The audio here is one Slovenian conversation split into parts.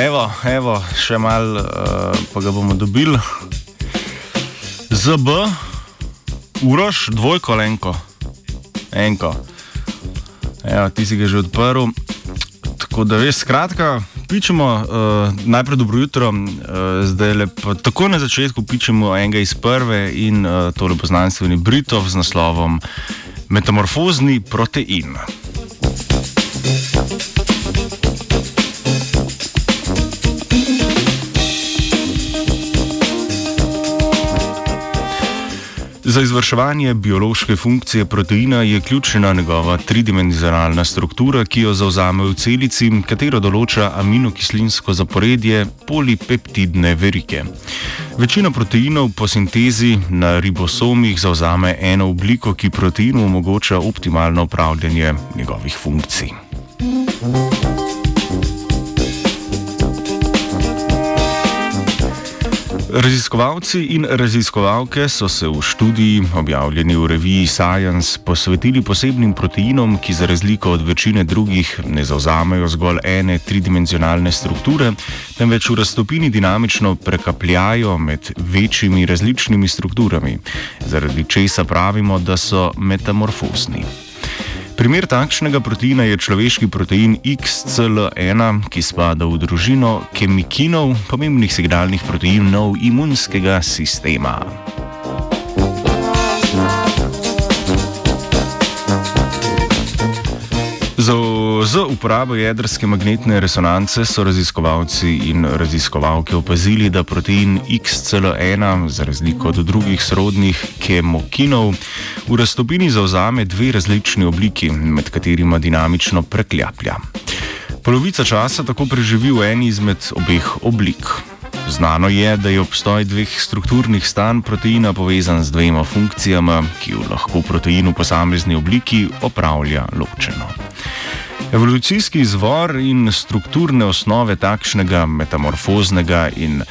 Evo, evo, še malo, uh, pa ga bomo dobili. ZB, uroš, dvojko, enko. enko. Evo, ti si ga že odprl. Tako da veš, skratka, pičemo uh, najprej dobro jutro, uh, zdaj lepo. Tako na začetku pičemo enega iz prve in uh, to lepo znanstveni Britov z naslovom Metamorfozni protein. Za izvrševanje biološke funkcije proteina je ključna njegova tridimenzionalna struktura, ki jo zauzame v celici, katero določa aminokislinsko zaporedje polipeptidne verike. Večina proteinov po sintezi na ribosomih zauzame eno obliko, ki proteinu omogoča optimalno upravljanje njegovih funkcij. Raziskovalci in raziskovalke so se v študiji, objavljeni v reviji Science, posvetili posebnim proteinom, ki za razliko od večine drugih ne zauzamejo zgolj ene tridimenzionalne strukture, temveč v raztopini dinamično prekapljajo med večjimi različnimi strukturami, zaradi česa pravimo, da so metamorfozni. Primer takšnega proteina je človeški protein XCL1, ki spada v družino kemikinov, pomembnih signalnih proteinov imunskega sistema. Z, z uporabo jedrske magnetne resonance so raziskovalci in raziskovalke opazili, da protein XCL1, za razliko od drugih srodnih kemokinov, v raztopini zauzame dve različni obliki, med katerima dinamično preklaplja. Polovica časa tako preživi v eni izmed obeh oblik. Znano je, da je obstoj dveh strukturnih stanj proteina povezan z dvema funkcijama, ki jo lahko protein v posamezni obliki opravlja ločeno. Evolucijski izvor in strukturne osnove takšnega metamorfoznega in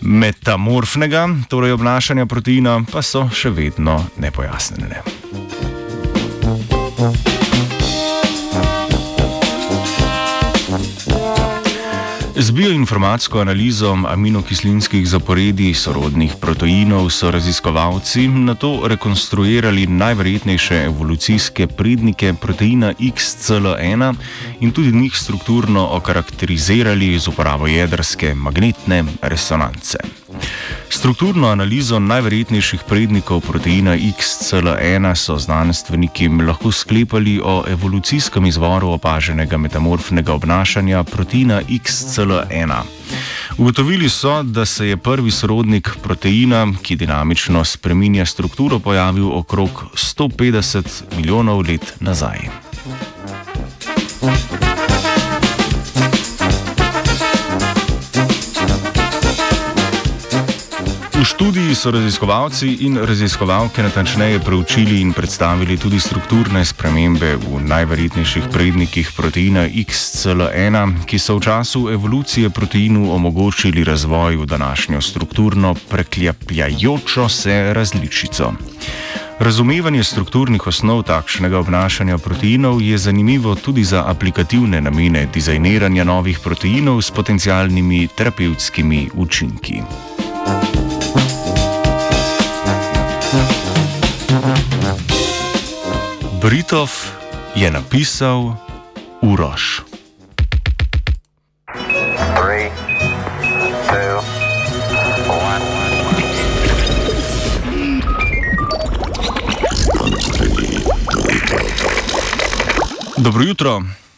metamorfnega, torej obnašanja proteina, pa so še vedno nepojasnjene. Z bioinformatsko analizo aminokislinskih zaporedij sorodnih proteinov so raziskovalci na to rekonstruirali najverjetnejše evolucijske prednike proteina XCL1 in tudi njih strukturno okarakterizirali z uporabo jedrske magnetne resonance. Strukturno analizo najverjetnejših prednikov proteina XCL1 so znanstveniki lahko sklepali o evolucijskem izvoru opaženega metamorfnega obnašanja proteina XCL1. Ugotovili so, da se je prvi sorodnik proteina, ki dinamično spreminja strukturo, pojavil okrog 150 milijonov let nazaj. Thank you. Študiji so raziskovalci in raziskovalke natančneje preučili in predstavili tudi strukturne spremembe v najverjetnejših prednikih proteina XCL1, ki so v času evolucije proteinu omogočili razvoj v današnjo strukturno preklepljajočo se različico. Razumevanje strukturnih osnov takšnega obnašanja proteinov je zanimivo tudi za aplikativne namene dizajniranja novih proteinov s potencialnimi terapevtskimi učinki. Britov je napisal Uroš. Dobro jutro.